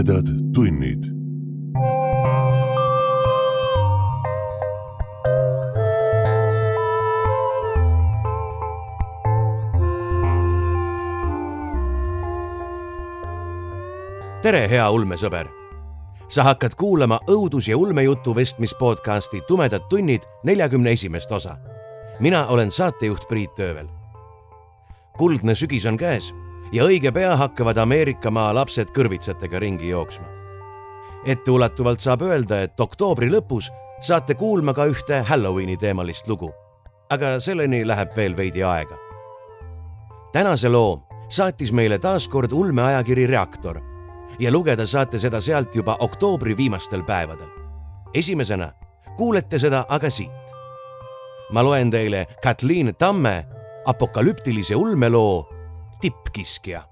tumedad tunnid. tere, hea ulmesõber. sa hakkad kuulama õudus- ja ulmejutu vestmis podcasti Tumedad tunnid neljakümne esimest osa. mina olen saatejuht Priit Öövel. kuldne sügis on käes ja õige pea hakkavad Ameerika maa lapsed kõrvitsatega ringi jooksma. etteulatuvalt saab öelda, et oktoobri lõpus saate kuulma ka ühte Halloweeni teemalist lugu. aga selleni läheb veel veidi aega. tänase loo saatis meile taas kord ulmeajakiri Reaktor ja lugeda saate seda sealt juba oktoobri viimastel päevadel. esimesena kuulete seda aga siit. ma loen teile Kathleen Tamme apokalüptilise ulmeloo Tippkiskja.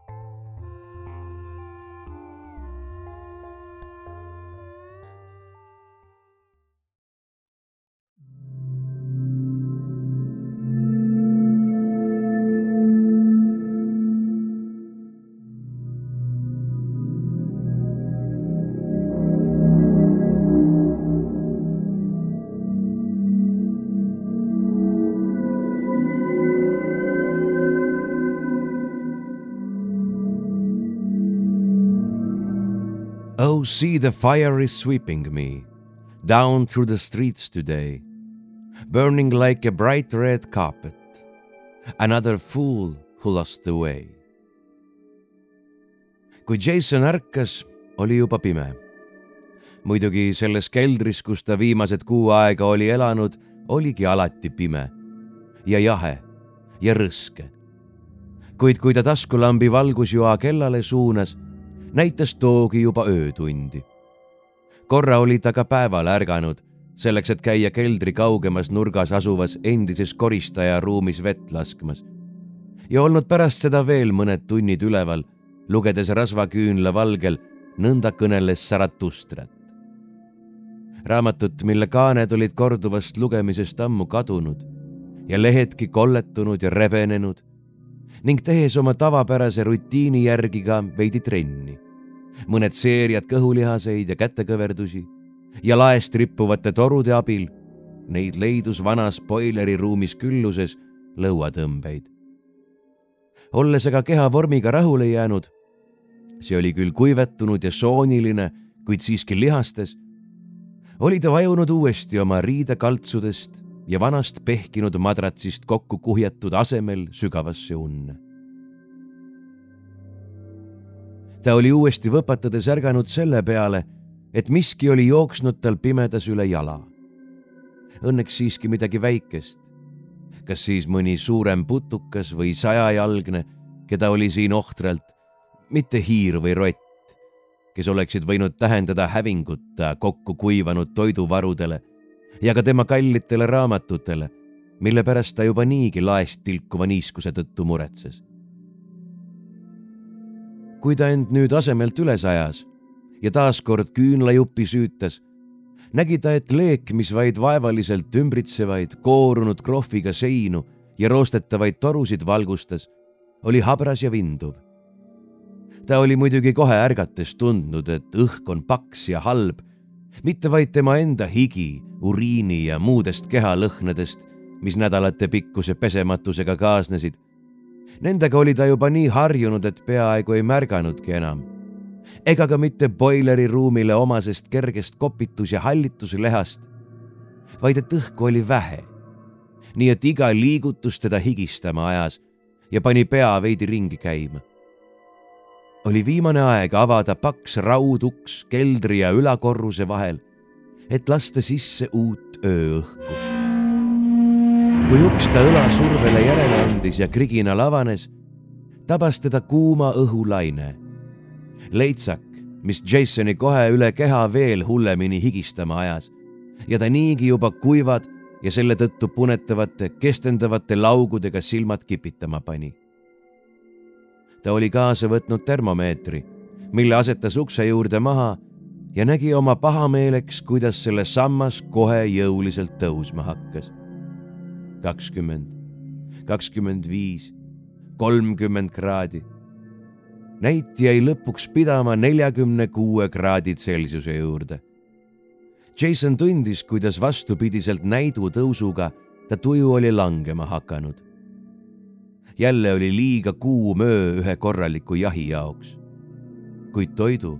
Oh, see the fire is sweeping me down through the streets today, burning like a bright red carpet. Another fool who lost the way. kui Jason ärkas, oli juba pime. muidugi selles keldris, kus ta viimased kuu aega oli elanud, oligi alati pime ja jahe ja rõske. kuid kui ta taskulambi valgusjoa kellale suunas näitas toogi juba öötundi. korra oli ta ka päeval ärganud, selleks et käia keldri kaugemas nurgas asuvas endises koristaja ruumis vett laskmas. ja olnud pärast seda veel mõned tunnid üleval, lugedes rasvaküünla valgel nõnda kõneles Saratustrat. raamatut, mille kaaned olid korduvast lugemisest ammu kadunud ja lehedki kolletunud ja rebenenud ning tehes oma tavapärase rutiini järgi ka veidi trenni. mõned seeriad kõhulihaseid ja kätekõverdusi ja laest rippuvate torude abil, neid leidus vanas boileri ruumis külluses lõuatõmbeid. olles aga keha vormiga rahule jäänud, see oli küll kuivetunud ja sooniline, kuid siiski lihastes, oli ta vajunud uuesti oma riidekaltsudest ja vanast pehkinud madratsist kokku kuhjatud asemel sügavasse unne. ta oli uuesti võpatades ärganud selle peale, et miski oli jooksnud tal pimedas üle jala. Õnneks siiski midagi väikest. kas siis mõni suurem putukas või sajajalgne, keda oli siin ohtralt, mitte hiir või rott, kes oleksid võinud tähendada hävingut kokku kuivanud toiduvarudele ja ka tema kallitele raamatutele, mille pärast ta juba niigi laest tilkuva niiskuse tõttu muretses. kui ta end nüüd asemelt üles ajas ja taaskord küünlajupi süütas, nägi ta, et leek, mis vaid vaevaliselt ümbritsevaid koorunud krohviga seinu ja roostetavaid torusid valgustas, oli habras ja vinduv. ta oli muidugi kohe ärgates tundnud, et õhk on paks ja halb, mitte vaid tema enda higi, uriini ja muudest kehalõhnadest, mis nädalate pikkuse pesematusega kaasnesid. Nendega oli ta juba nii harjunud, et peaaegu ei märganudki enam. ega ka mitte boileri ruumile omasest kergest kopitus- ja hallituslehast, vaid et õhku oli vähe. nii et iga liigutus teda higistama ajas ja pani pea veidi ringi käima oli viimane aeg avada paks rauduks keldri ja ülakorruse vahel, et lasta sisse uut ööõhku. kui uks ta õlasurvele järele andis ja kriginal avanes, tabas teda kuuma õhulaine. leitsak, mis Jasoni kohe üle keha veel hullemini higistama ajas ja ta niigi juba kuivad ja selle tõttu punetavate, kestendavate laugudega silmad kipitama pani ta oli kaasa võtnud termomeetri, mille asetas ukse juurde maha ja nägi oma pahameeleks, kuidas selle sammas kohe jõuliselt tõusma hakkas. kakskümmend, kakskümmend viis, kolmkümmend kraadi. näit jäi lõpuks pidama neljakümne kuue kraadi Celsiuse juurde. Jason tundis, kuidas vastupidiselt näidu tõusuga ta tuju oli langema hakanud. jälle oli liiga kuum öö ühe korraliku jahi jaoks. kuid toidu,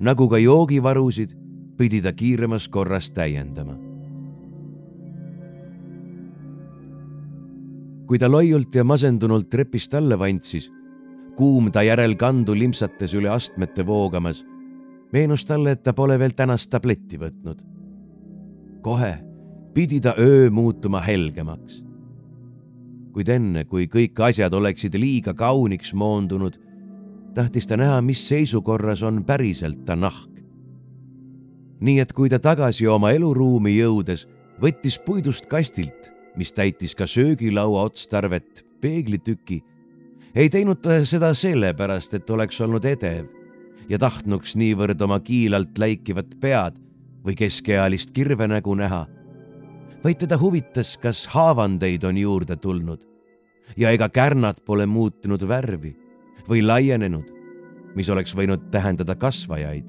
nagu ka joogivarusid, pidi ta kiiremas korras täiendama. kui ta loiult ja masendunult trepist alla vantsis kuum ta järelkandu limpsates üle astmete voogamas, meenus talle, et ta pole veel tänast tabletti võtnud. kohe pidi ta öö muutuma helgemaks. kuid enne, kui kõik asjad oleksid liiga kauniks moondunud, tahtis ta näha, mis seisukorras on päriselt ta nahk. nii et kui ta tagasi oma eluruumi jõudes võttis puidust kastilt, mis täitis ka söögilaua otstarvet, peeglitüki. Ei teinud ta seda sellepärast, et oleks olnud edev ja tahtnuks niivõrd oma kiilalt läikivat pead või keskealist kirvenägu näha, vaid teda huvitas, kas haavandeid on juurde tulnud. Ja ega kärnad pole muutunud värvi või laienenud, mis oleks võinud tähendada kasvajaid.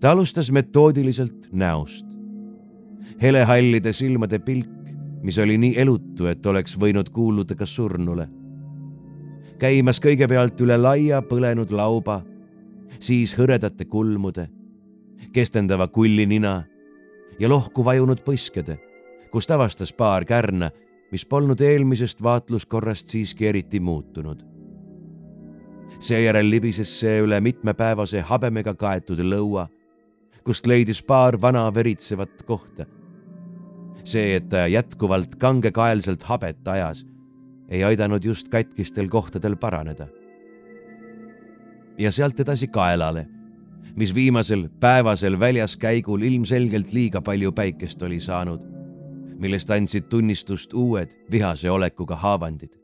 ta alustas metoodiliselt näost. helehallide silmade pilk, mis oli nii elutu, et oleks võinud kuuluda ka surnule käimas kõigepealt üle laia põlenud lauba, siis hõredate kulmude, kestendava kullinina ja lohku vajunud põskede, kust avastas paar kärna, mis polnud eelmisest vaatluskorrast siiski eriti muutunud. Seejärel libises see üle mitmepäevase habemega kaetud lõua, kust leidis paar vana veritsevat kohta. see, et ta jätkuvalt kangekaelselt habet ajas ei aidanud just katkistel kohtadel paraneda. ja sealt edasi kaelale, mis viimasel päevasel väljaskäigul ilmselgelt liiga palju päikest oli saanud, millest andsid tunnistust uued vihase olekuga haavandid.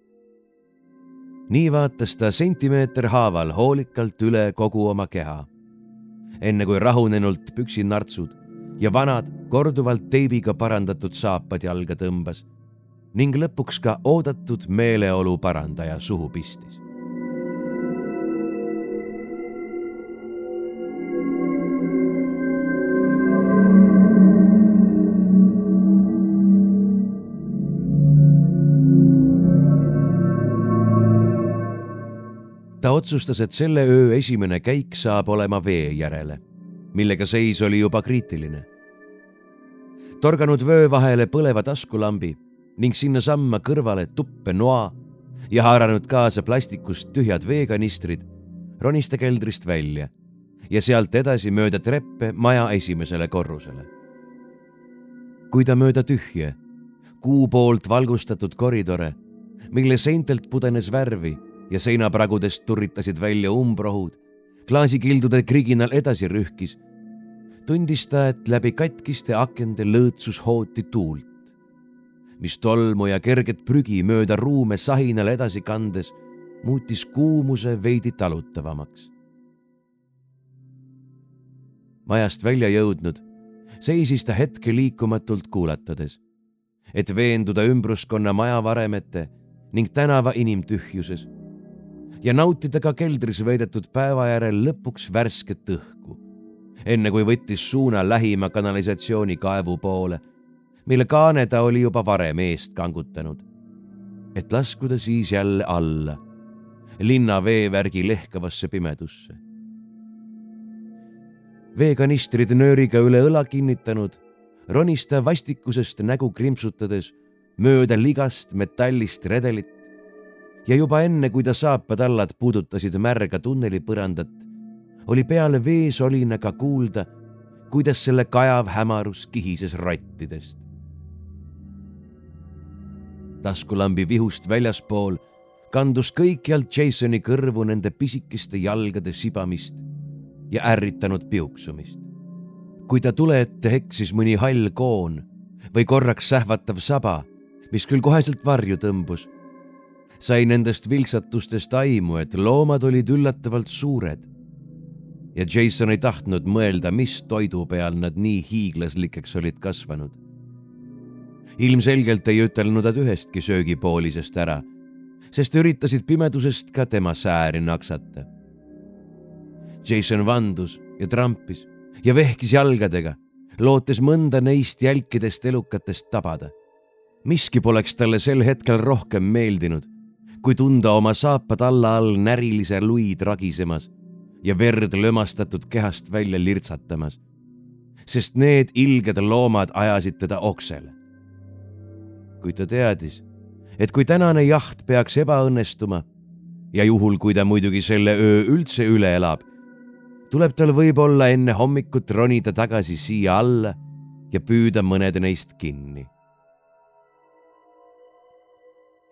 Nii vaatas ta sentimeeter haaval hoolikalt üle kogu oma keha, enne kui rahunenult püksinartsud ja vanad korduvalt teibiga parandatud saapad jalga tõmbas ning lõpuks ka oodatud meeleolu parandaja suhu pistis. Ta otsustas, et selle öö esimene käik saab olema vee järele, millega seis oli juba kriitiline. torganud vöö vahele põleva taskulambi ning sinnasamma kõrvale tuppe noa ja haaranud kaasa plastikust tühjad veekanistrid, ronis ta keldrist välja ja sealt edasi mööda treppe maja esimesele korrusele. kui ta mööda tühje, kuu poolt valgustatud koridore, mille seintelt pudenes värvi ja seinapragudest turritasid välja umbrohud, klaasikildude kriginal edasi rühkis, tundis ta, et läbi katkiste akende lõõtsus hooti tuult mis tolmu ja kerget prügi mööda ruume sahinal edasi kandes muutis kuumuse veidi talutavamaks. majast välja jõudnud, seisis ta hetke liikumatult kuulatades, et veenduda ümbruskonna majavaremete ning tänava inimtühjuses ja nautida ka keldris veedetud päeva järel lõpuks värsket õhku, enne kui võttis suuna lähima kanalisatsioonikaevu poole mille kaane ta oli juba varem eest kangutanud. et laskuda siis jälle alla, linna veevärgi lehkavasse pimedusse. veekanistrid nööriga üle õla kinnitanud, ronis ta vastikusest nägu krimpsutades mööda ligast metallist redelit ja juba enne, kui ta saapadallad puudutasid märga tunneli põrandat, oli peale veesolinaga kuulda, kuidas selle kajav hämarus kihises rottidest taskulambi vihust väljaspool kandus kõikjalt Jasoni kõrvu nende pisikeste jalgade sibamist ja ärritanud piuksumist. kui ta tule ette eksis mõni hall koon või korraks sähvatav saba, mis küll koheselt varju tõmbus, sai nendest vilksatustest aimu, et loomad olid üllatavalt suured. ja Jason ei tahtnud mõelda, mis toidu peal nad nii hiiglaslikeks olid kasvanud ilmselgelt ei ütelnud nad ühestki söögipoolisest ära, sest üritasid pimedusest ka tema sääri naksata. Jason vandus ja trampis ja vehkis jalgadega, lootes mõnda neist jälkidest elukatest tabada. miski poleks talle sel hetkel rohkem meeldinud, kui tunda oma saapad alla all närilise luid ragisemas ja verd lömastatud kehast välja lirtsatamas, sest need ilged loomad ajasid teda oksele. kuid ta teadis, et kui tänane jaht peaks ebaõnnestuma ja juhul, kui ta muidugi selle öö üldse üle elab, tuleb tal võib-olla enne hommikut ronida tagasi siia alla ja püüda mõned neist kinni.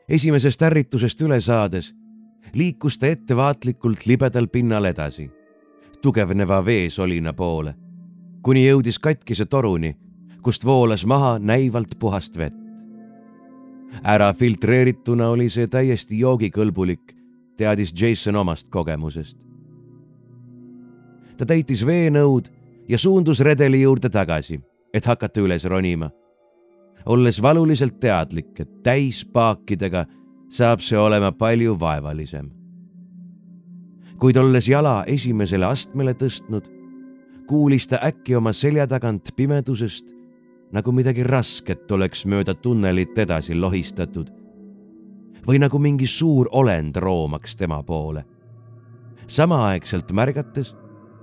Esimesest ärritusest üle saades liikus ta ettevaatlikult libedal pinnal edasi, tugevneva veesolina poole, kuni jõudis katkise toruni, kust voolas maha näivalt puhast vett. ära filtreerituna oli see täiesti joogikõlbulik, teadis Jason omast kogemusest. ta täitis veenõud ja suundus redeli juurde tagasi, et hakata üles ronima olles valuliselt teadlik, et täispaakidega saab see olema palju vaevalisem. kuid olles jala esimesele astmele tõstnud, kuulis ta äkki oma selja tagant pimedusest, nagu midagi rasket oleks mööda tunnelit edasi lohistatud või nagu mingi suur olend roomaks tema poole. samaaegselt märgates,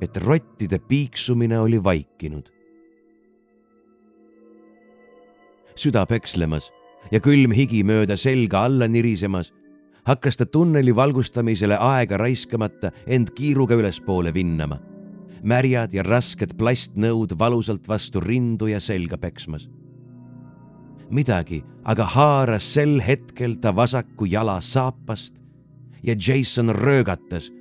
et rottide piiksumine oli vaikinud. Süda pekslemas ja külm higi mööda selga alla nirisemas, hakkas ta tunneli valgustamisele aega raiskamata end kiiruga ülespoole vinnama. märjad ja rasked plastnõud valusalt vastu rindu ja selga peksmas. midagi aga haaras sel hetkel ta vasaku jala saapast ja Jason röögatas,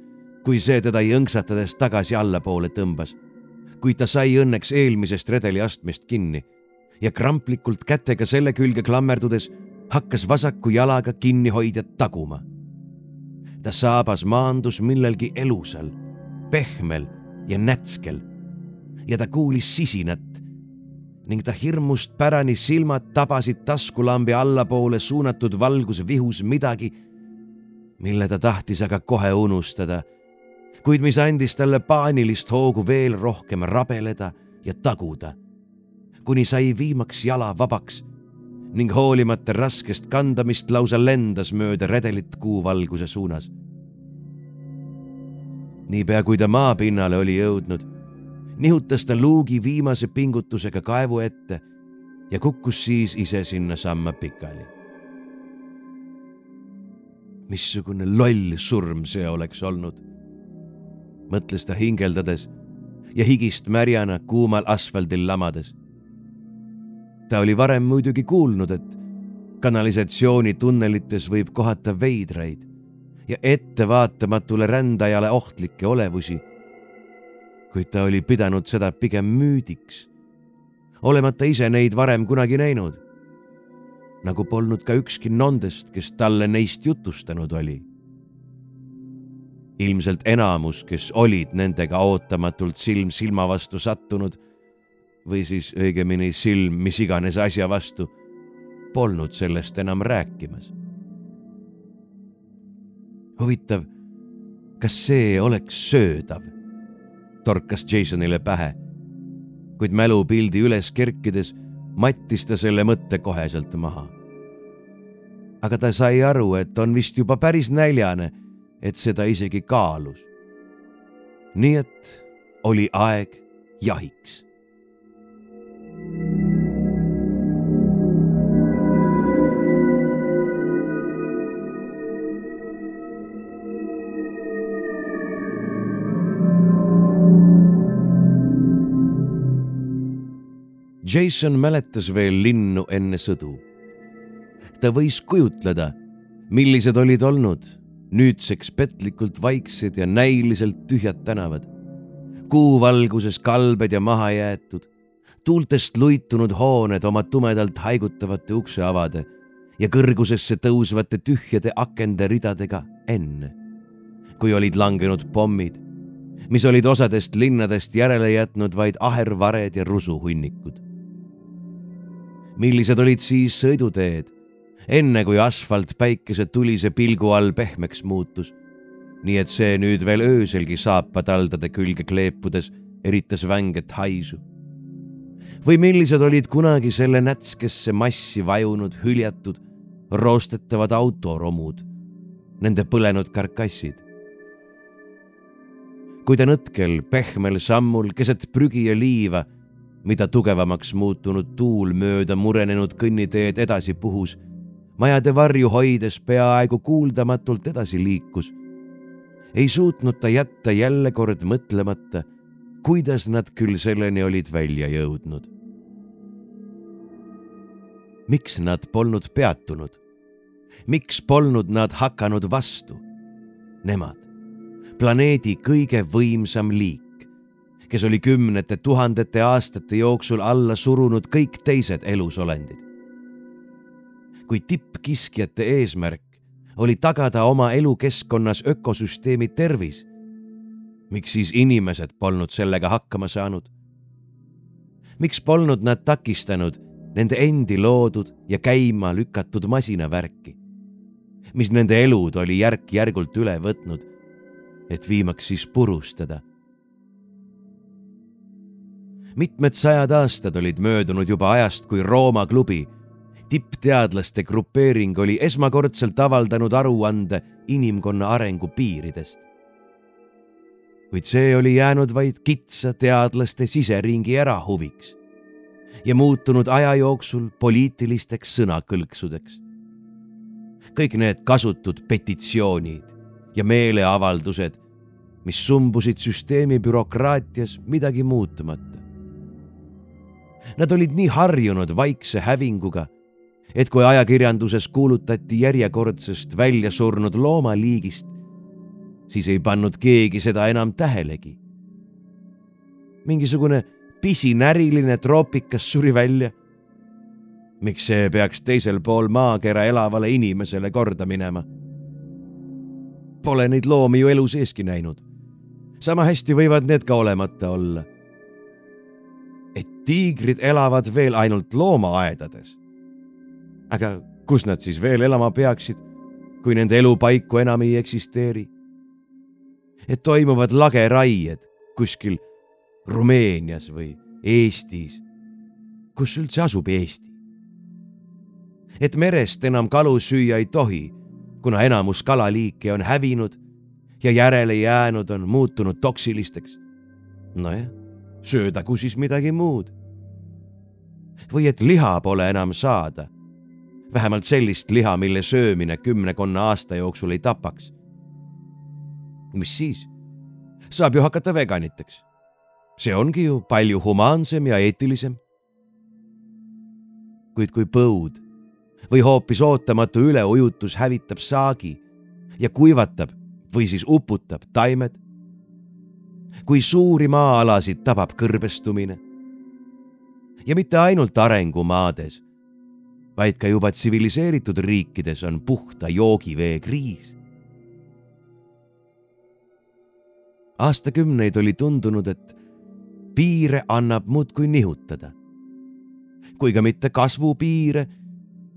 kui see teda jõnksatades tagasi allapoole tõmbas. kuid ta sai õnneks eelmisest redeliastmest kinni ja kramplikult kätega selle külge klammerdudes hakkas vasaku jalaga kinnihoidjat taguma. ta saabas maandus millelgi elusal, pehmel ja nätskel ja ta kuulis sisinat ning ta hirmust pärani silmad tabasid taskulambi allapoole suunatud valgusvihus midagi, mille ta tahtis aga kohe unustada, kuid mis andis talle paanilist hoogu veel rohkem rabeleda ja taguda kuni sai viimaks jala vabaks ning hoolimata raskest kandamist lausa lendas mööda redelit kuuvalguse suunas. niipea kui ta maapinnale oli jõudnud, nihutas ta luugi viimase pingutusega kaevu ette ja kukkus siis ise sinnasamma pikali. missugune loll surm see oleks olnud, mõtles ta hingeldades ja higist märjana kuumal asfaldil lamades ta oli varem muidugi kuulnud, et kanalisatsioonitunnelites võib kohata veidraid ja ettevaatamatule rändajale ohtlikke olevusi. kuid ta oli pidanud seda pigem müüdiks, olemata ise neid varem kunagi näinud. nagu polnud ka ükski nondest, kes talle neist jutustanud oli. ilmselt enamus, kes olid nendega ootamatult silm silma vastu sattunud või siis õigemini silm mis iganes asja vastu, polnud sellest enam rääkimas. huvitav, kas see oleks söödav? torkas Jasonile pähe, kuid mälupildi üles kerkides mattis ta selle mõtte koheselt maha. aga ta sai aru, et on vist juba päris näljane, et seda isegi kaalus. nii et oli aeg jahiks Jason mäletas veel linnu enne sõdu. ta võis kujutleda, millised olid olnud nüüdseks petlikult vaiksed ja näiliselt tühjad tänavad. kuuvalguses kalbed ja mahajäetud, tuultest luitunud hooned oma tumedalt haigutavate ukseavade ja kõrgusesse tõusvate tühjade akende ridadega enne, kui olid langenud pommid, mis olid osadest linnadest järele jätnud vaid ahervared ja rusuhunnikud millised olid siis sõiduteed, enne kui asfalt päikese tulise pilgu all pehmeks muutus. nii et see nüüd veel ööselgi saapadaldade külge kleepudes eritas vänget haisu. või millised olid kunagi selle nätskesse massi vajunud, hüljatud, roostetavad autoromud, nende põlenud karkassid kui ta nõtkel pehmel sammul keset prügi ja liiva, mida tugevamaks muutunud tuul mööda murenenud kõnniteed edasi puhus, majade varju hoides peaaegu kuuldamatult edasi liikus. ei suutnud ta jätta jälle kord mõtlemata, kuidas nad küll selleni olid välja jõudnud. miks nad polnud peatunud? miks polnud nad hakanud vastu? Nemad planeedi kõige võimsam liik, kes oli kümnete tuhandete aastate jooksul alla surunud kõik teised elusolendid. kui tippkiskjate eesmärk oli tagada oma elukeskkonnas ökosüsteemi tervis, miks siis inimesed polnud sellega hakkama saanud? miks polnud nad takistanud nende endi loodud ja käima lükatud masinavärki, mis nende elud oli järk-järgult üle võtnud et viimaks siis purustada. Mitmed sajad aastad olid möödunud juba ajast, kui Rooma klubi, tippteadlaste grupeering oli esmakordselt avaldanud aruande inimkonna arengu piiridest. kuid see oli jäänud vaid kitsa teadlaste siseringi erahuviks ja muutunud aja jooksul poliitilisteks sõnakõlksudeks. kõik need kasutud petitsioonid ja meeleavaldused mis sumbusid süsteemi bürokraatias midagi muutumata. Nad olid nii harjunud vaikse hävinguga, et kui ajakirjanduses kuulutati järjekordsest välja surnud loomaliigist, siis ei pannud keegi seda enam tähelegi. mingisugune pisinäriline troopikas suri välja. miks see peaks teisel pool maakera elavale inimesele korda minema? Pole neid loomi ju elu seeski näinud sama hästi võivad need ka olemata olla. Tiigrid elavad veel ainult loomaaedades. aga kus nad siis veel elama peaksid, kui nende elupaiku enam ei eksisteeri? et toimuvad lageraied kuskil Rumeenias või Eestis. kus üldse asub Eesti? et merest enam kalu süüa ei tohi, kuna enamus kalaliike on hävinud ja järele jäänud on muutunud toksilisteks. nojah, söödagu siis midagi muud. või et liha pole enam saada. vähemalt sellist liha, mille söömine kümnekonna aasta jooksul ei tapaks. mis siis? saab ju hakata veganiteks. see ongi ju palju humaansem ja eetilisem. kuid kui põud või hoopis ootamatu üleujutus hävitab saagi ja kuivatab või siis uputab taimed. Kui suuri maa-alasid tabab kõrbestumine. ja mitte ainult arengumaades, vaid ka juba tsiviliseeritud riikides on puhta joogivee kriis. aastakümneid oli tundunud, et piire annab muudkui nihutada. kui ka mitte kasvupiire,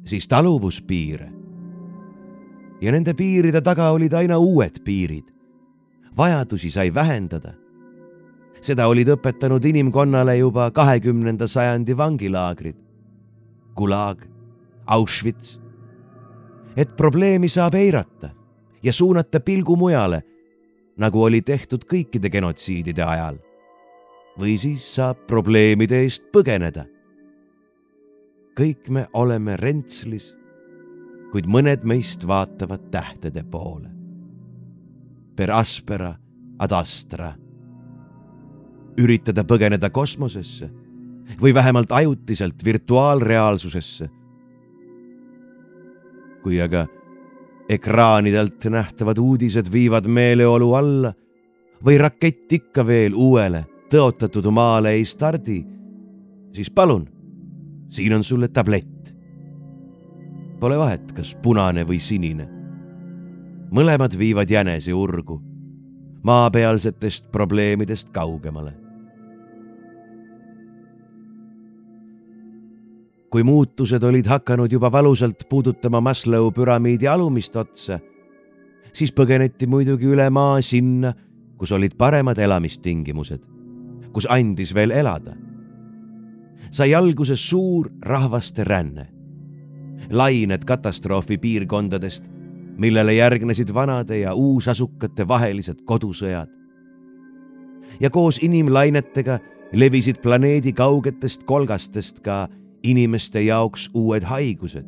siis taluvuspiire ja nende piiride taga olid aina uued piirid. vajadusi sai vähendada. Seda olid õpetanud inimkonnale juba kahekümnenda sajandi vangilaagrid. Gulag, Auschwitz. et probleemi saab eirata ja suunata pilgu mujale, nagu oli tehtud kõikide genotsiidide ajal. või siis saab probleemide eest põgeneda. kõik me oleme rentslis kuid mõned meist vaatavad tähtede poole. Per aspera ad astra. Üritada põgeneda kosmosesse või vähemalt ajutiselt virtuaalreaalsusesse. kui aga ekraanidelt nähtavad uudised viivad meeleolu alla või rakett ikka veel uuele tõotatud maale ei stardi, siis palun, siin on sulle tablett Pole vahet, kas punane või sinine. mõlemad viivad jänese urgu, maapealsetest probleemidest kaugemale. Kui muutused olid hakanud juba valusalt puudutama Maslow püramiidi alumist otsa, siis põgeneti muidugi üle maa sinna, kus olid paremad elamistingimused, kus andis veel elada. sai alguse suur rahvaste ränne, lained katastroofi piirkondadest, millele järgnesid vanade ja uusasukate vahelised kodusõjad. ja koos inimlainetega levisid planeedi kaugetest kolgastest ka inimeste jaoks uued haigused,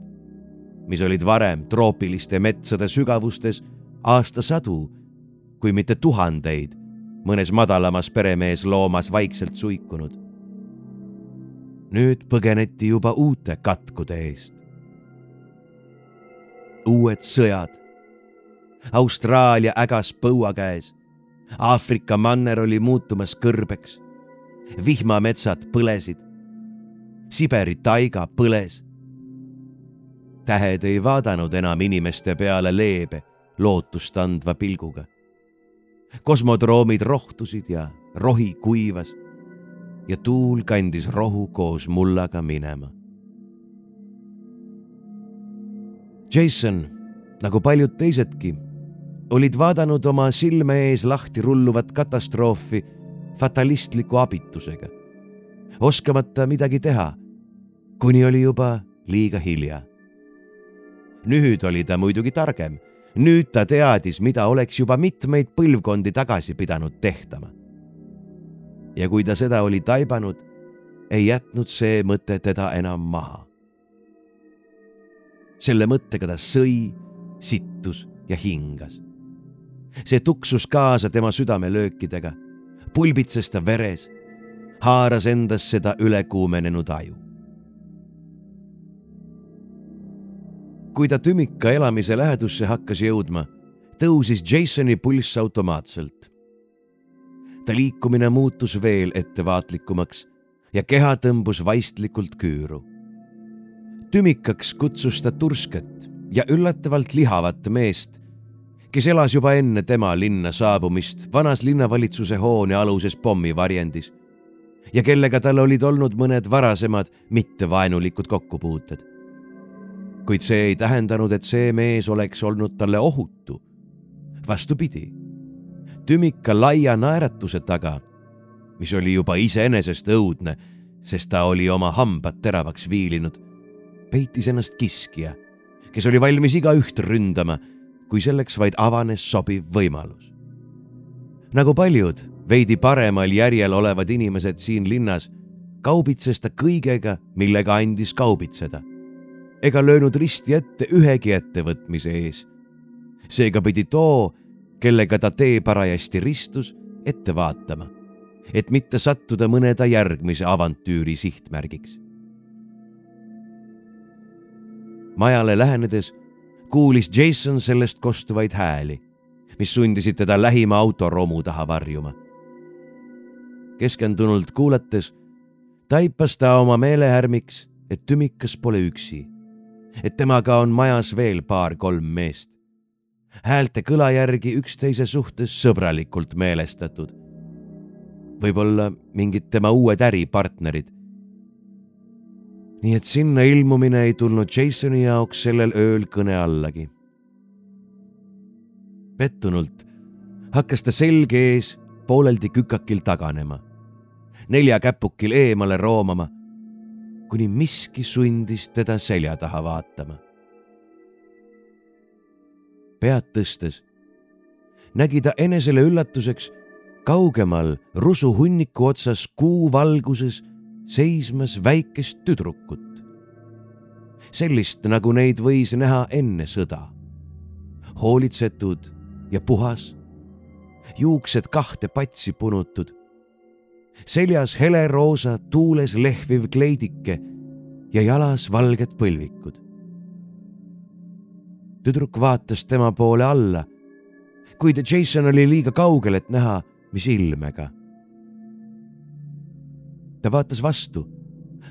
mis olid varem troopiliste metsade sügavustes aastasadu, kui mitte tuhandeid, mõnes madalamas peremees loomas vaikselt suikunud. nüüd põgeneti juba uute katkude eest. uued sõjad. Austraalia ägas põua käes. Aafrika manner oli muutumas kõrbeks. vihmametsad põlesid Siberi taiga põles. tähed ei vaadanud enam inimeste peale leebe, lootust andva pilguga. kosmodroomid rohtusid ja rohi kuivas ja tuul kandis rohu koos mullaga minema. Jason, nagu paljud teisedki, olid vaadanud oma silme ees lahti rulluvat katastroofi fatalistliku abitusega oskamata midagi teha, kuni oli juba liiga hilja. nüüd oli ta muidugi targem, nüüd ta teadis, mida oleks juba mitmeid põlvkondi tagasi pidanud tehtama. ja kui ta seda oli taibanud, ei jätnud see mõte teda enam maha. selle mõttega ta sõi, sittus ja hingas. see tuksus kaasa tema südamelöökidega, pulbitses ta veres haaras endas seda ülekuumenenud aju. kui ta tümika elamise lähedusse hakkas jõudma, tõusis Jasoni pulss automaatselt. ta liikumine muutus veel ettevaatlikumaks ja keha tõmbus vaistlikult küüru. tümikaks kutsus ta tursket ja üllatavalt lihavat meest, kes elas juba enne tema linna saabumist vanas linnavalitsuse hoone aluses pommivarjendis ja kellega tal olid olnud mõned varasemad mittevaenulikud kokkupuuted. kuid see ei tähendanud, et see mees oleks olnud talle ohutu. vastupidi, tümika laia naeratuse taga, mis oli juba iseenesest õudne, sest ta oli oma hambad teravaks viilinud, peitis ennast kiskja, kes oli valmis igaüht ründama, kui selleks vaid avanes sobiv võimalus. nagu paljud veidi paremal järjel olevad inimesed siin linnas, kaubitses ta kõigega, millega andis kaubitseda. ega löönud risti ette ühegi ettevõtmise ees. seega pidi too, kellega ta tee parajasti ristus, ette vaatama, et mitte sattuda mõne ta järgmise avantüüri sihtmärgiks. majale lähenedes kuulis Jason sellest kostuvaid hääli, mis sundisid teda lähima autoromu taha varjuma keskendunult kuulates taipas ta oma meelehärmiks, et tümikas pole üksi, et temaga on majas veel paar-kolm meest. häälte kõla järgi üksteise suhtes sõbralikult meelestatud. võib-olla mingid tema uued äripartnerid. nii et sinna ilmumine ei tulnud Jasoni jaoks sellel ööl kõne allagi. pettunult hakkas ta selge ees pooleldi kükakil taganema neljakäpukil eemale roomama, kuni miski sundis teda selja taha vaatama. pead tõstes nägi ta enesele üllatuseks kaugemal rusuhunniku otsas kuu valguses seismas väikest tüdrukut. sellist, nagu neid võis näha enne sõda. hoolitsetud ja puhas, juuksed kahte patsi punutud, seljas heleroosa tuules lehviv kleidike ja jalas valged põlvikud. tüdruk vaatas tema poole alla, kuid Jason oli liiga kaugel, et näha, mis ilmega. ta vaatas vastu,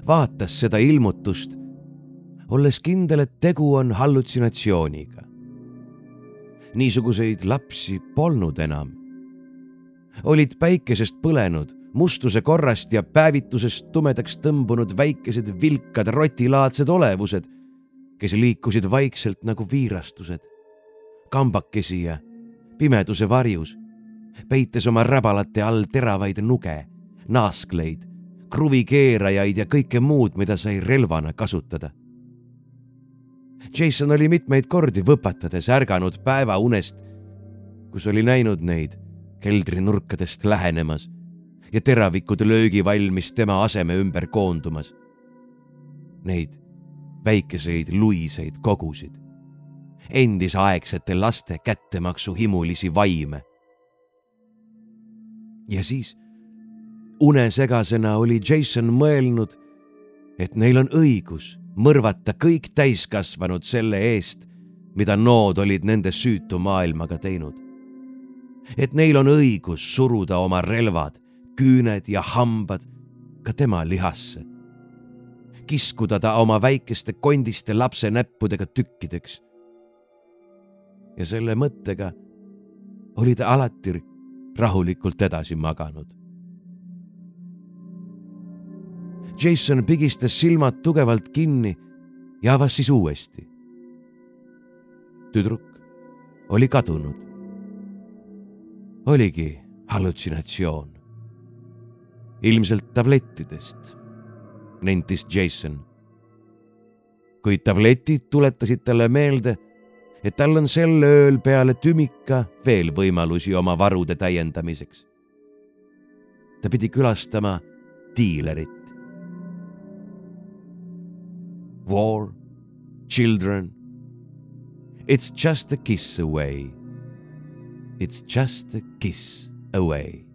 vaatas seda ilmutust, olles kindel, et tegu on hallutsinatsiooniga. niisuguseid lapsi polnud enam olid päikesest põlenud mustuse korrast ja päevitusest tumedaks tõmbunud väikesed vilkad rotilaadsed olevused, kes liikusid vaikselt nagu viirastused, kambakesi ja pimeduse varjus, peites oma räbalate all teravaid nuge, naaskleid, kruvikeerajaid ja kõike muud, mida sai relvana kasutada. Jason oli mitmeid kordi võpatades ärganud päevaunest, kus oli näinud neid keldrinurkadest lähenemas ja teravikud löögivalmis tema aseme ümber koondumas. Neid väikeseid luiseid kogusid, endisaegsete laste kättemaksu himulisi vaime. ja siis unesegasena oli Jason mõelnud, et neil on õigus mõrvata kõik täiskasvanud selle eest, mida nood olid nende süütu maailmaga teinud. et neil on õigus suruda oma relvad, küüned ja hambad ka tema lihasse. kiskuda ta oma väikeste kondiste lapse näppudega tükkideks. ja selle mõttega oli ta alati rahulikult edasi maganud Jason pigistas silmad tugevalt kinni ja avas siis uuesti. tüdruk oli kadunud. oligi hallutsinatsioon. Ilmselt tablettidest, nentis Jason. kuid tabletid tuletasid talle meelde, et tal on sel ööl peale tümika veel võimalusi oma varude täiendamiseks. ta pidi külastama diilerit. war, children. It's just a kiss away. It's just a kiss away.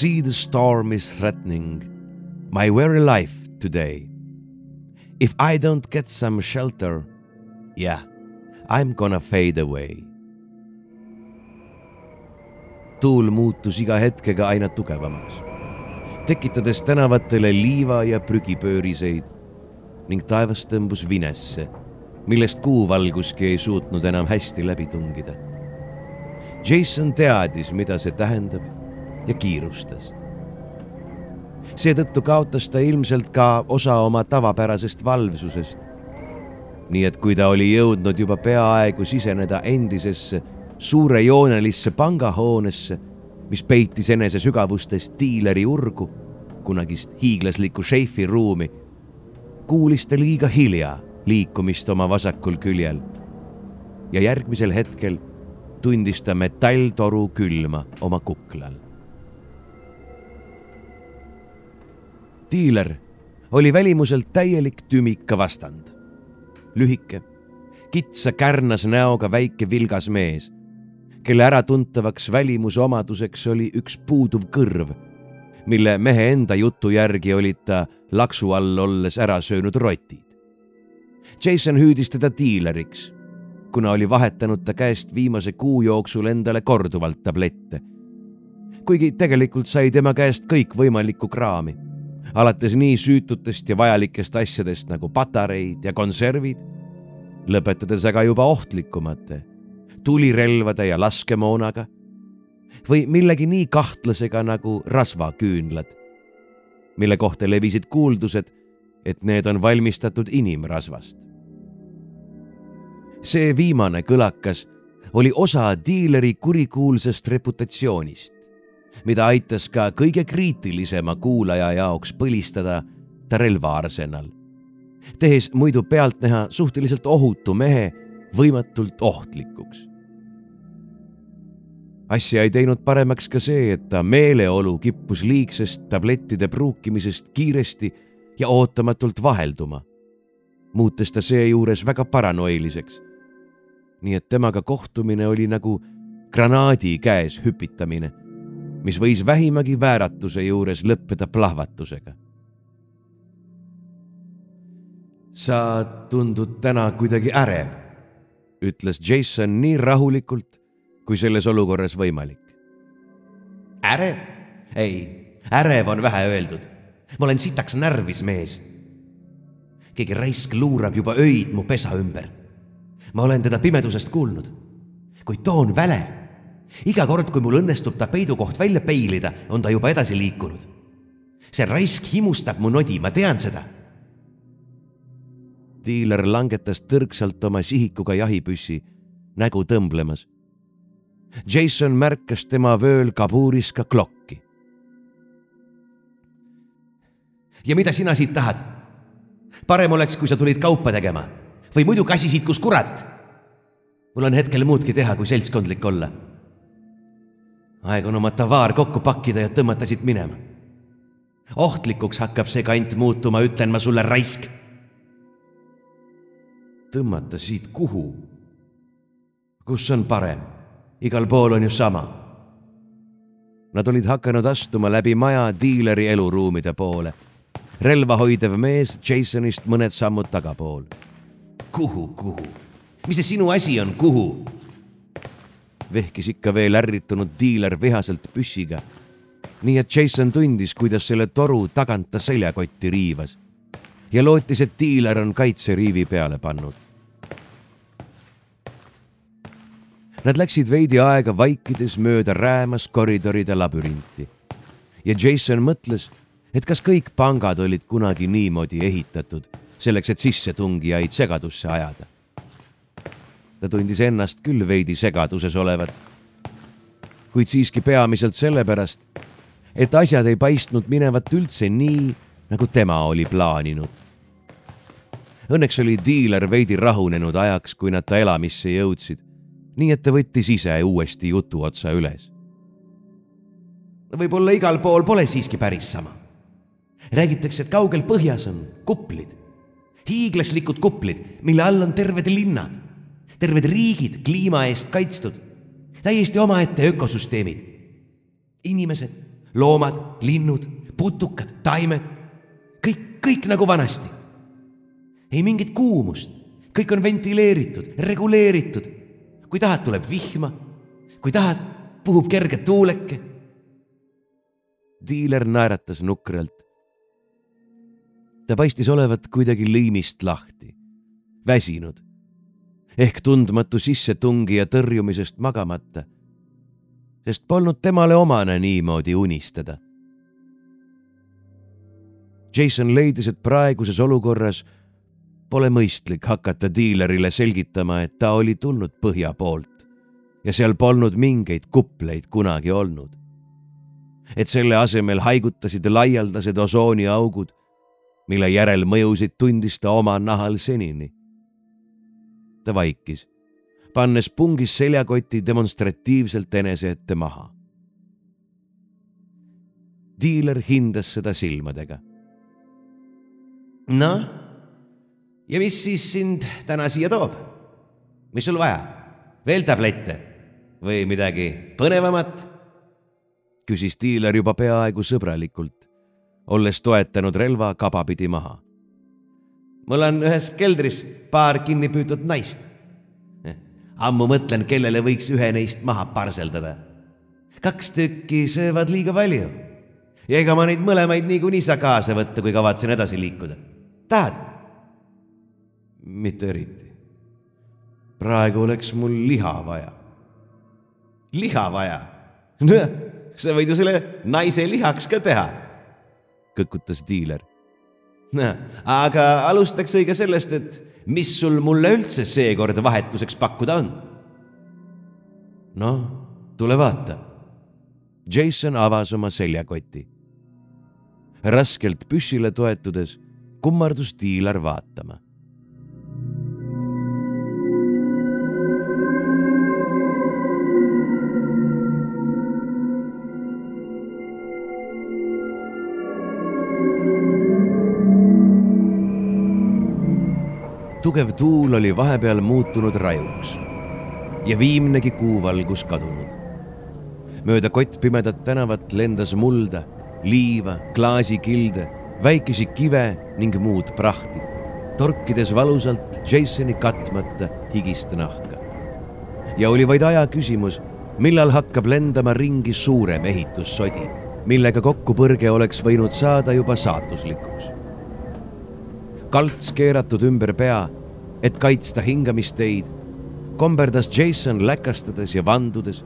See the storm is threatening my very life today. If I don't get some shelter, yeah, I'm gonna fade away. tuul muutus iga hetkega aina tugevamaks, tekitades tänavatele liiva ja prügipööriseid ning taevas tõmbus vinesse, millest kuuvalguski ei suutnud enam hästi läbi tungida. Jason teadis, mida see tähendab ja kiirustas seetõttu kaotas ta ilmselt ka osa oma tavapärasest valvsusest. nii et kui ta oli jõudnud juba peaaegu siseneda endisesse suurejoonelisse pangahoonesse, mis peitis enese sügavustes diileri urgu, kunagist hiiglaslikku šeifiruumi, kuulis ta liiga hilja liikumist oma vasakul küljel. ja järgmisel hetkel tundis ta metalltoru külma oma kuklal diiler oli välimuselt täielik tümika vastand. lühike, kitsa kärnas näoga väike vilgas mees, kelle äratuntavaks välimuse omaduseks oli üks puuduv kõrv, mille mehe enda jutu järgi olid ta laksu all olles ära söönud rotid. Jason hüüdis teda diileriks, kuna oli vahetanud ta käest viimase kuu jooksul endale korduvalt tablette. kuigi tegelikult sai tema käest kõikvõimalikku kraami alates nii süütutest ja vajalikest asjadest nagu patareid ja konservid, lõpetades aga juba ohtlikumate tulirelvade ja laskemoonaga või millegi nii kahtlasega nagu rasvaküünlad, mille kohta levisid kuuldused, et need on valmistatud inimrasvast. see viimane kõlakas oli osa diileri kurikuulsast reputatsioonist mida aitas ka kõige kriitilisema kuulaja jaoks põlistada ta relvaarsenal, tehes muidu pealtnäha suhteliselt ohutu mehe võimatult ohtlikuks. asja ei teinud paremaks ka see, et ta meeleolu kippus liigsest tablettide pruukimisest kiiresti ja ootamatult vahelduma, muutes ta seejuures väga paranoiliseks. nii et temaga kohtumine oli nagu granaadi käes hüpitamine mis võis vähimagi vääratuse juures lõppeda plahvatusega. sa tundud täna kuidagi ärev, ütles Jason nii rahulikult, kui selles olukorras võimalik. ärev? ei, ärev on vähe öeldud. ma olen sitaks närvis mees. keegi raisk luurab juba öid mu pesa ümber. ma olen teda pimedusest kuulnud. kuid too on väle. Iga kord, kui mul õnnestub ta peidukoht välja peilida, on ta juba edasi liikunud. see raisk himustab mu nodi, ma tean seda diiler langetas tõrksalt oma sihikuga jahipüssi, nägu tõmblemas. Jason märkas tema vööl kabuuris ka klokki. ja mida sina siit tahad? parem oleks, kui sa tulid kaupa tegema või muidu käsisid, kus kurat. mul on hetkel muudki teha, kui seltskondlik olla. Aeg on oma tavaar kokku pakkida ja tõmmata siit minema. ohtlikuks hakkab see kant muutuma, ütlen ma sulle, raisk tõmmata siit kuhu? kus on parem? igal pool on ju sama. Nad olid hakanud astuma läbi maja diileri eluruumide poole. relva hoidev mees Jasonist mõned sammud tagapool. kuhu, kuhu? mis see sinu asi on, kuhu? Vehkis ikka veel ärritunud diiler vihaselt püssiga. nii et Jason tundis, kuidas selle toru tagant ta seljakotti riivas ja lootis, et diiler on kaitseriivi peale pannud. Nad läksid veidi aega vaikides mööda räämas koridoride labürinti ja Jason mõtles, et kas kõik pangad olid kunagi niimoodi ehitatud, selleks et sissetungijaid segadusse ajada. Ta tundis ennast küll veidi segaduses olevat, kuid siiski peamiselt sellepärast, et asjad ei paistnud minevat üldse nii, nagu tema oli plaaninud Õnneks oli diiler veidi rahunenud ajaks, kui nad ta elamisse jõudsid, nii et ta võttis ise uuesti jutuotsa üles. võib-olla igal pool pole siiski päris sama. räägitakse, et kaugel põhjas on kuplid, hiiglaslikud kuplid, mille all on terved linnad, terved riigid kliima eest kaitstud, täiesti omaette ökosüsteemid. inimesed, loomad, linnud, putukad, taimed, kõik, kõik nagu vanasti ei mingit kuumust, kõik on ventileeritud, reguleeritud. kui tahad, tuleb vihma, kui tahad, puhub kerge tuuleke. diiler naeratas nukralt. ta paistis olevat kuidagi lõimist lahti, väsinud ehk tundmatu sissetungija tõrjumisest magamata, sest polnud temale omane niimoodi unistada. Jason leidis, et praeguses olukorras Pole mõistlik hakata diilerile selgitama, et ta oli tulnud põhja poolt ja seal polnud mingeid kupleid kunagi olnud. et selle asemel haigutasid laialdased osooniaugud, mille järelmõjusid tundis ta oma nahal senini. Ta vaikis, pannes pungis seljakoti demonstratiivselt enese ette maha. diiler hindas seda silmadega. noh ja mis siis sind täna siia toob? mis sul vaja? veel tablette või midagi põnevamat? küsis diiler juba peaaegu sõbralikult, olles toetanud relva kabapidi maha. Mul on ühes keldris paar kinni püütud naist. ammu mõtlen, kellele võiks ühe neist maha parseldada. kaks tükki söövad liiga palju ja ega ma neid mõlemaid niikuinii saa kaasa võtta, kui kavatsen edasi liikuda. tahad? mitte eriti. praegu oleks mul liha vaja. liha vaja? nojah, sa võid ju selle naise lihaks ka teha, kõkutas diiler. Aga alustaks õige sellest, et mis sul mulle üldse seekord vahetuseks pakkuda on? noh, tule vaata. Jason avas oma seljakoti. raskelt püssile toetudes kummardus diiler vaatama tugev tuul oli vahepeal muutunud rajuks ja viimnegi kuuvalgus kadunud. mööda kottpimedat tänavat lendas mulda, liiva, klaasikilde, väikesi kive ning muud prahti, torkides valusalt Jasoni katmata higist nahka. ja oli vaid aja küsimus, millal hakkab lendama ringi suurem ehitussodi, millega kokkupõrge oleks võinud saada juba saatuslikuks. Kalts keeratud ümber pea, et kaitsta hingamisteid, komberdas Jason läkastades ja vandudes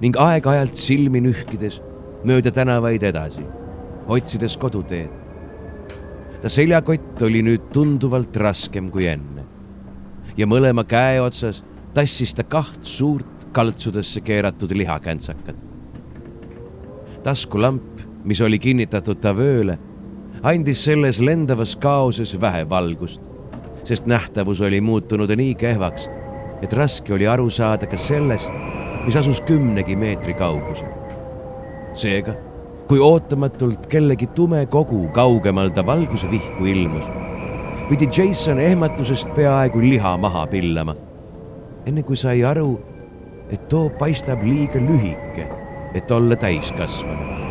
ning aeg-ajalt silmi nühkides mööda tänavaid edasi, otsides koduteed. ta seljakott oli nüüd tunduvalt raskem kui enne ja mõlema käe otsas tassis ta kaht suurt kaltsudesse keeratud lihakääntsakat. taskulamp, mis oli kinnitatud ta vööle, andis selles lendavas kaoses vähe valgust, sest nähtavus oli muutunud nii kehvaks, et raske oli aru saada ka sellest, mis asus kümnegi meetri kaugusel. seega, kui ootamatult kellegi tume kogu kaugemal ta valgusvihku ilmus, pidi Jason ehmatusest peaaegu liha maha pillama, enne kui sai aru, et too paistab liiga lühike, et olla täiskasvanu.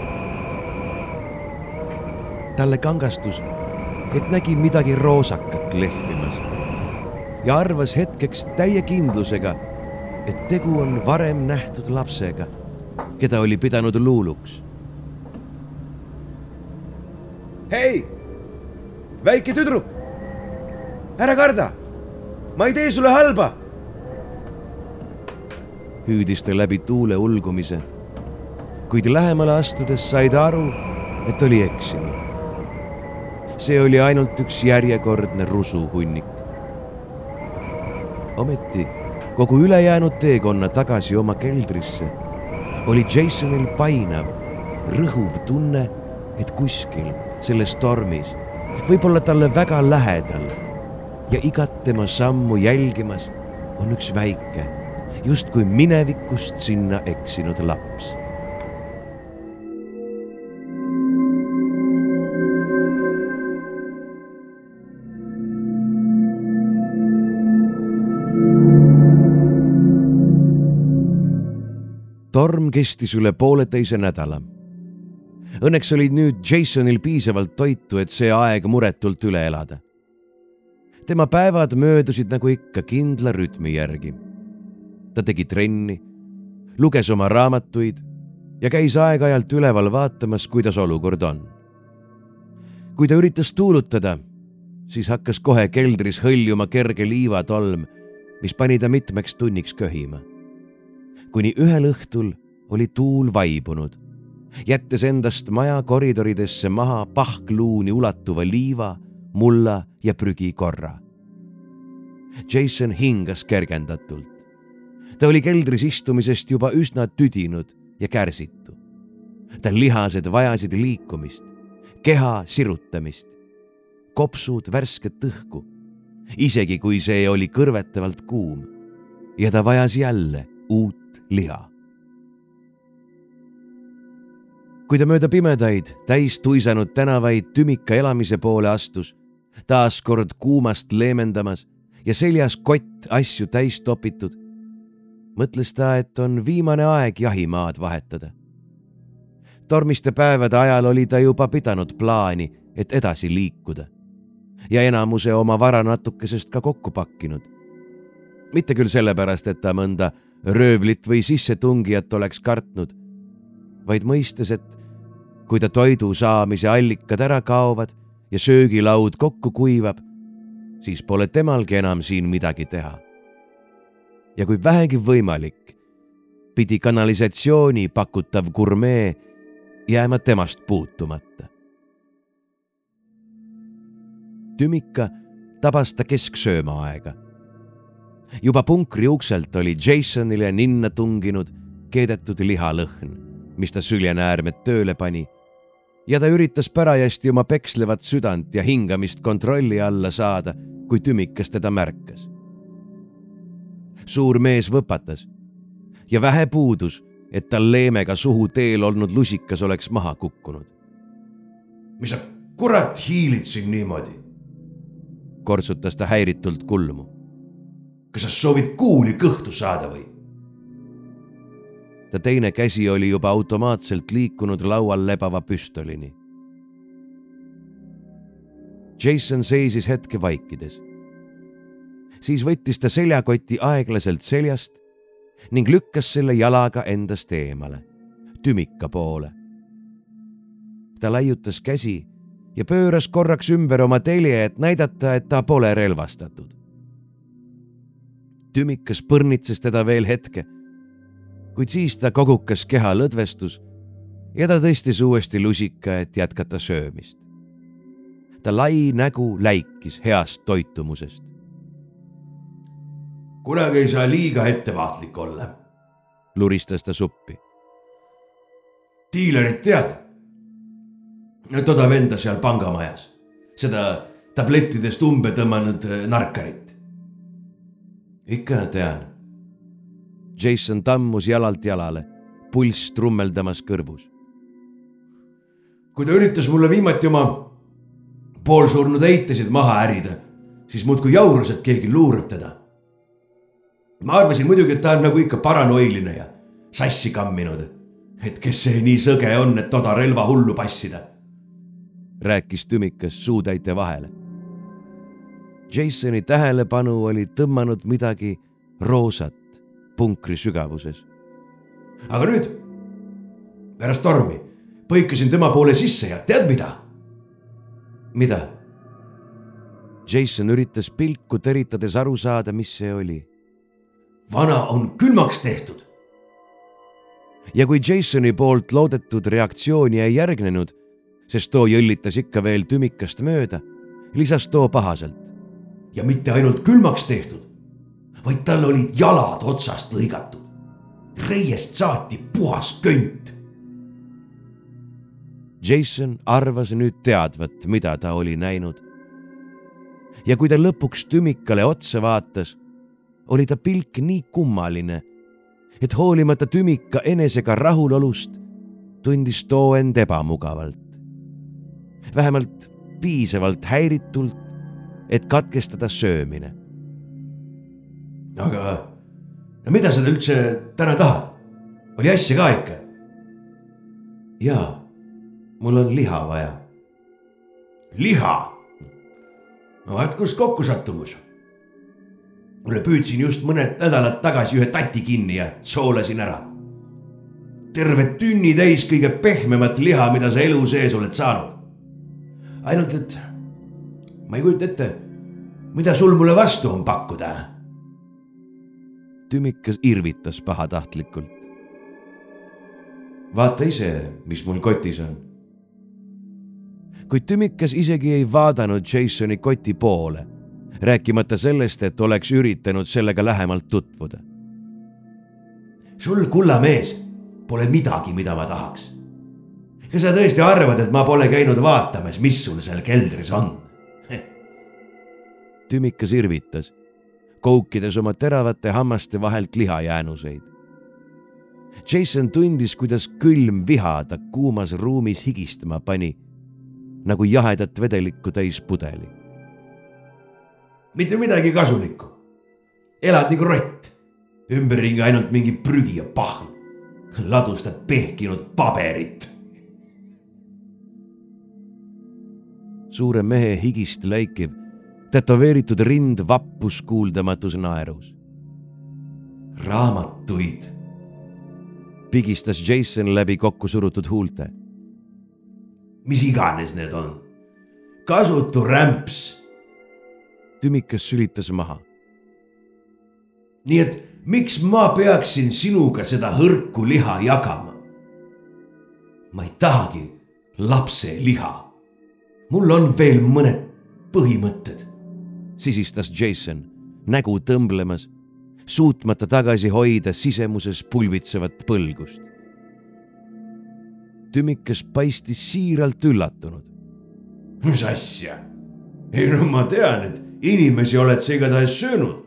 Talle kangastus, et nägi midagi roosakat lehvimas ja arvas hetkeks täie kindlusega, et tegu on varem nähtud lapsega, keda oli pidanud luuluks. hei, väike tüdruk, ära karda, ma ei tee sulle halba hüüdis ta läbi tuule ulgumise. kuid lähemale astudes sai ta aru, et oli eksinud. See oli ainult üks järjekordne rusuhunnik. ometi kogu ülejäänud teekonna tagasi oma keldrisse oli Jasonil painav, rõhuv tunne, et kuskil selles tormis, võib-olla talle väga lähedal ja igat tema sammu jälgimas on üks väike justkui minevikust sinna eksinud laps. Torm kestis üle pooleteise nädala. Õnneks oli nüüd Jasonil piisavalt toitu, et see aeg muretult üle elada. tema päevad möödusid nagu ikka kindla rütmi järgi ta tegi trenni, luges oma raamatuid ja käis aeg-ajalt üleval vaatamas, kuidas olukord on. kui ta üritas tuulutada, siis hakkas kohe keldris hõljuma kerge liivatolm, mis pani ta mitmeks tunniks köhima. Kuni ühel õhtul oli tuul vaibunud, jättes endast maja koridoridesse maha pahkluuni ulatuva liiva, mulla ja prügikorra. Jason hingas kergendatult ta oli keldris istumisest juba üsna tüdinud ja kärsitu. ta lihased vajasid liikumist, keha sirutamist, kopsud värsket õhku, isegi kui see oli kõrvetavalt kuum. ja ta vajas jälle uut liha. kui ta mööda pimedaid, täis tuisanud tänavaid tümika elamise poole astus, taas kord kuumast leemendamas ja seljas kott asju täis topitud mõtles ta, et on viimane aeg jahimaad vahetada. tormiste päevade ajal oli ta juba pidanud plaani, et edasi liikuda ja enamuse oma vara natukesest ka kokku pakkinud. mitte küll sellepärast, et ta mõnda röövlit või sissetungijat oleks kartnud, vaid mõistes, et kui ta toidu saamise allikad ära kaovad ja söögilaud kokku kuivab, siis pole temalgi enam siin midagi teha ja kui vähegi võimalik, pidi kanalisatsiooni pakutav gurmee jääma temast puutumata. tümika tabas ta kesksööma aega. Juba punkri ukselt oli Jasonile ninna tunginud keedetud lihalõhn, mis ta süljenäärmed tööle pani ja ta üritas parajasti oma pekslevat südant ja hingamist kontrolli alla saada, kui tümikas teda märkas suur mees võpatas ja vähe puudus, et tal leemega suhu teel olnud lusikas oleks maha kukkunud. mis sa kurat hiilid siin niimoodi? kortsutas ta häiritult kulmu. Kas sa soovid kuuli kõhtu saada või? ta teine käsi oli juba automaatselt liikunud laual lebava püstolini. Jason seisis hetke vaikides siis võttis ta seljakoti aeglaselt seljast ning lükkas selle jalaga endast eemale, tümika poole. ta laiutas käsi ja pööras korraks ümber oma telje, et näidata, et ta pole relvastatud. Tümikas põrnitses teda veel hetke, kuid siis ta kogukas keha lõdvestus ja ta tõstis uuesti lusika, et jätkata söömist. ta lai nägu läikis heast toitumusest. kunagi ei saa liiga ettevaatlik olla, luristas ta suppi. diilerit tead? toda venda seal pangamajas, seda tablettidest umbe tõmmanud äh, narkarit. Ikka tean. Jason tammus jalalt jalale, pulss trummeldamas kõrvus kui ta üritas mulle viimati oma poolsurnud eitesid maha ärida, siis muudkui jaurus, et keegi luurab teda. ma arvasin muidugi, et ta on nagu ikka paranoiline ja sassi kamminud, et kes see nii sõge on, et toda relva hullu passida. rääkis tümikas suutäite vahele. Jasoni tähelepanu oli tõmmanud midagi roosat punkri sügavuses. aga nüüd, pärast tormi põikasin tema poole sisse ja tead mida? mida? Jason üritas pilku teritades aru saada, mis see oli. vana on külmaks tehtud. ja kui Jasoni poolt loodetud reaktsiooni ei järgnenud, sest too jõllitas ikka veel tümikast mööda, lisas too pahaselt. Ja mitte ainult külmaks tehtud, vaid tal olid jalad otsast lõigatud. reiest saati puhas könt Jason arvas nüüd teadvat, mida ta oli näinud. ja kui ta lõpuks tümikale otsa vaatas, oli ta pilk nii kummaline, et hoolimata tümika enesega rahulolust, tundis too end ebamugavalt. vähemalt piisavalt häiritult, et katkestada söömine. aga no mida sa üldse täna tahad? oli asja ka ikka? jaa mul on liha vaja. liha? no vaat kus kokkusattumus. mulle püüdsin just mõned nädalad tagasi ühe tati kinni ja soolasin ära. terve tünni täis kõige pehmemat liha, mida sa elu sees oled saanud. ainult, et ma ei kujuta ette, mida sul mulle vastu on pakkuda. tümikas irvitas pahatahtlikult. vaata ise, mis mul kotis on kuid tümikas isegi ei vaadanud Jasoni koti poole, rääkimata sellest, et oleks üritanud sellega lähemalt tutvuda. sul, kulla mees, pole midagi, mida ma tahaks. kas sa tõesti arvad, et ma pole käinud vaatamas, mis sul seal keldris on? Tümikas irvitas, koukides oma teravate hammaste vahelt lihajäänuseid. Jason tundis, kuidas külm viha ta kuumas ruumis higistama pani nagu jahedat vedelikku täis pudeli. mitte midagi kasulikku. elad nagu rott, ümberringi ainult mingi prügi ja pahm. ladustad pehkinud paberit. suure mehe higist läikiv, tätoveeritud rind vappus kuuldamatus naerus. raamatuid, pigistas Jason läbi kokkusurutud huulte mis iganes need on. kasutu rämps. tümikas sülitas maha. nii et miks ma peaksin sinuga seda hõrku liha jagama? ma ei tahagi lapse liha. mul on veel mõned põhimõtted. Sisistas Jason, nägu tõmblemas, suutmata tagasi hoida sisemuses pulbitsevat põlgust tümikas paistis siiralt üllatunud. mis asja? ei no ma tean, et inimesi oled sa igatahes söönud.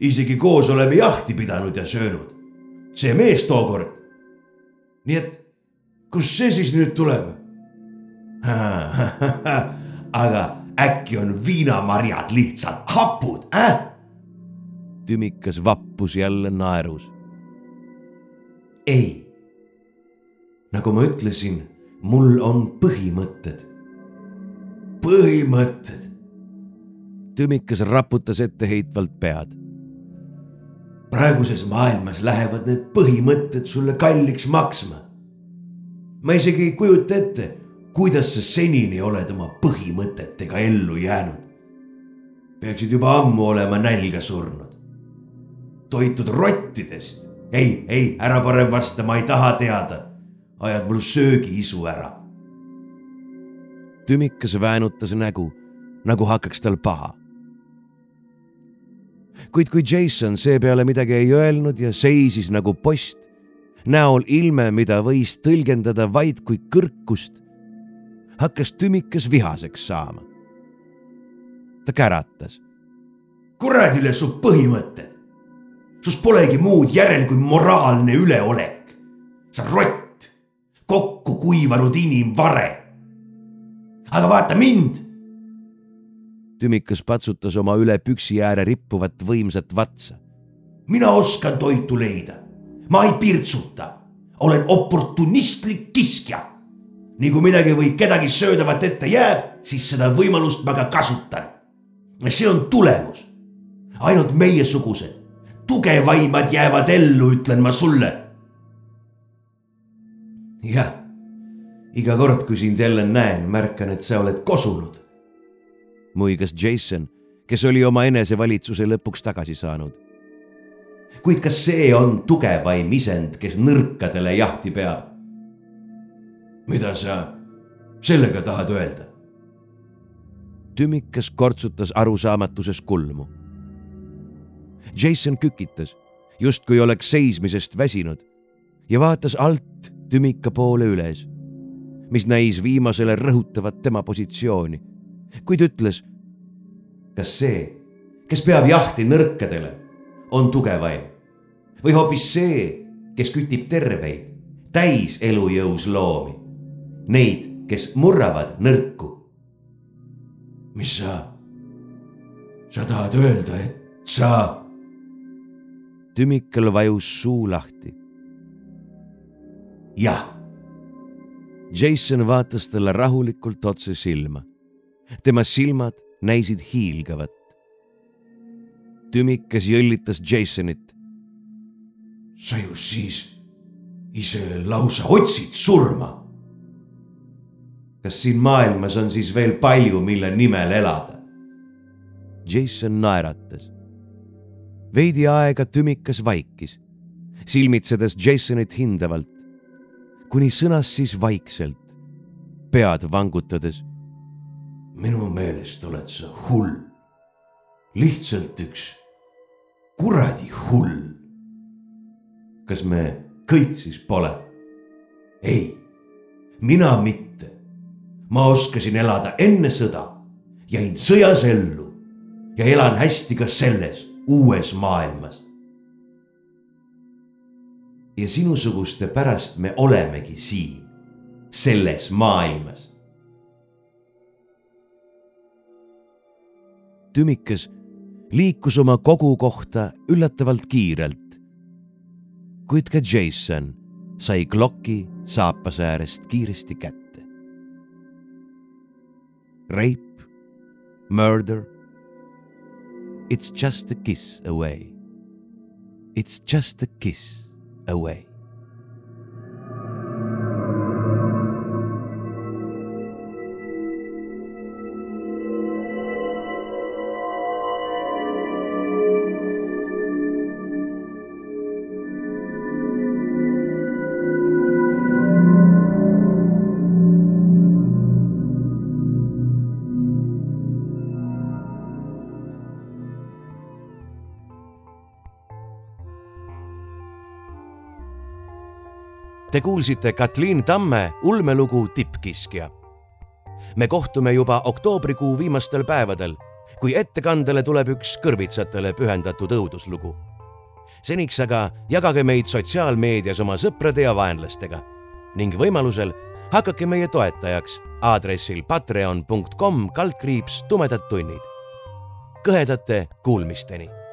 isegi koos oleme jahti pidanud ja söönud. see mees tookord. nii et kust see siis nüüd tuleb? aga äkki on viinamarjad lihtsalt hapud, äh? tümikas vappus jälle naerus. ei nagu ma ütlesin, mul on põhimõtted. põhimõtted. tümikas raputas etteheitvalt pead. praeguses maailmas lähevad need põhimõtted sulle kalliks maksma. ma isegi ei kujuta ette, kuidas sa senini oled oma põhimõtetega ellu jäänud. peaksid juba ammu olema nälga surnud. toitud rottidest. ei, ei, ära parem vasta, ma ei taha teada. ajad mul söögiisu ära. tümikas väänutas nägu, nagu hakkaks tal paha kuid kui Jason seepeale midagi ei öelnud ja seisis nagu post, näol ilme, mida võis tõlgendada vaid kui kõrkust, hakkas tümikas vihaseks saama. ta käratas. kuradi üle su põhimõtted. sust polegi muud järel kui moraalne üleolek. sa rott, kokku kuivanud inimvare. aga vaata mind tümikas patsutas oma üle püksi ääre rippuvat võimsat vatsa. mina oskan toitu leida, ma ei pirtsuta, olen oportunistlik kiskja. Nii kui midagi või kedagi söödavat ette jääb, siis seda võimalust ma ka kasutan. see on tulemus. ainult meiesugused, tugevaimad jäävad ellu, ütlen ma sulle. jah, iga kord, kui sind jälle näen, märkan, et sa oled kosunud muigas Jason, kes oli oma enesevalitsuse lõpuks tagasi saanud. kuid kas see on tugevaim isend, kes nõrkadele jahti peab? Mida sa sellega tahad öelda? tümikas kortsutas arusaamatuses kulmu. Jason kükitas, justkui oleks seismisest väsinud ja vaatas alt tümika poole üles, mis näis viimasele rõhutavat tema positsiooni kuid ütles. kas see, kes peab jahti nõrkadele, on tugevaim või hoopis see, kes kütib terveid, täis elujõus loomi, neid, kes murravad nõrku? mis sa, sa tahad öelda, et sa? tümikal vajus suu lahti. jah. Jason vaatas talle rahulikult otse silma tema silmad näisid hiilgavat. tümikas jõllitas Jasonit. sa ju siis ise lausa otsid surma. Kas siin maailmas on siis veel palju, mille nimel elada? Jason naeratas. veidi aega tümikas vaikis, silmitsedes Jasonit hindavalt, kuni sõnas siis vaikselt, pead vangutades minu meelest oled sa hull. lihtsalt üks kuradi hull. kas me kõik siis pole? ei, mina mitte. Ma oskasin elada enne sõda, jäin sõjas ellu ja elan hästi ka selles uues maailmas. ja sinusuguste pärast me olemegi siin, selles maailmas tümikas liikus oma kogu kohta üllatavalt kiirelt. kuid ka Jason sai Glocki saapase äärest kiiresti kätte. Rape, murder. It's just a kiss away. It's just a kiss away. Kuulsite Katliin Tamme ulmelugu Tippkiskja. me kohtume juba oktoobrikuu viimastel päevadel, kui ettekandele tuleb üks kõrvitsatele pühendatud õuduslugu. seniks aga jagage meid sotsiaalmeedias oma sõprade ja vaenlastega ning võimalusel hakake meie toetajaks aadressil patreon.com kaldkriips tumedad tunnid. kõhedate kuulmisteni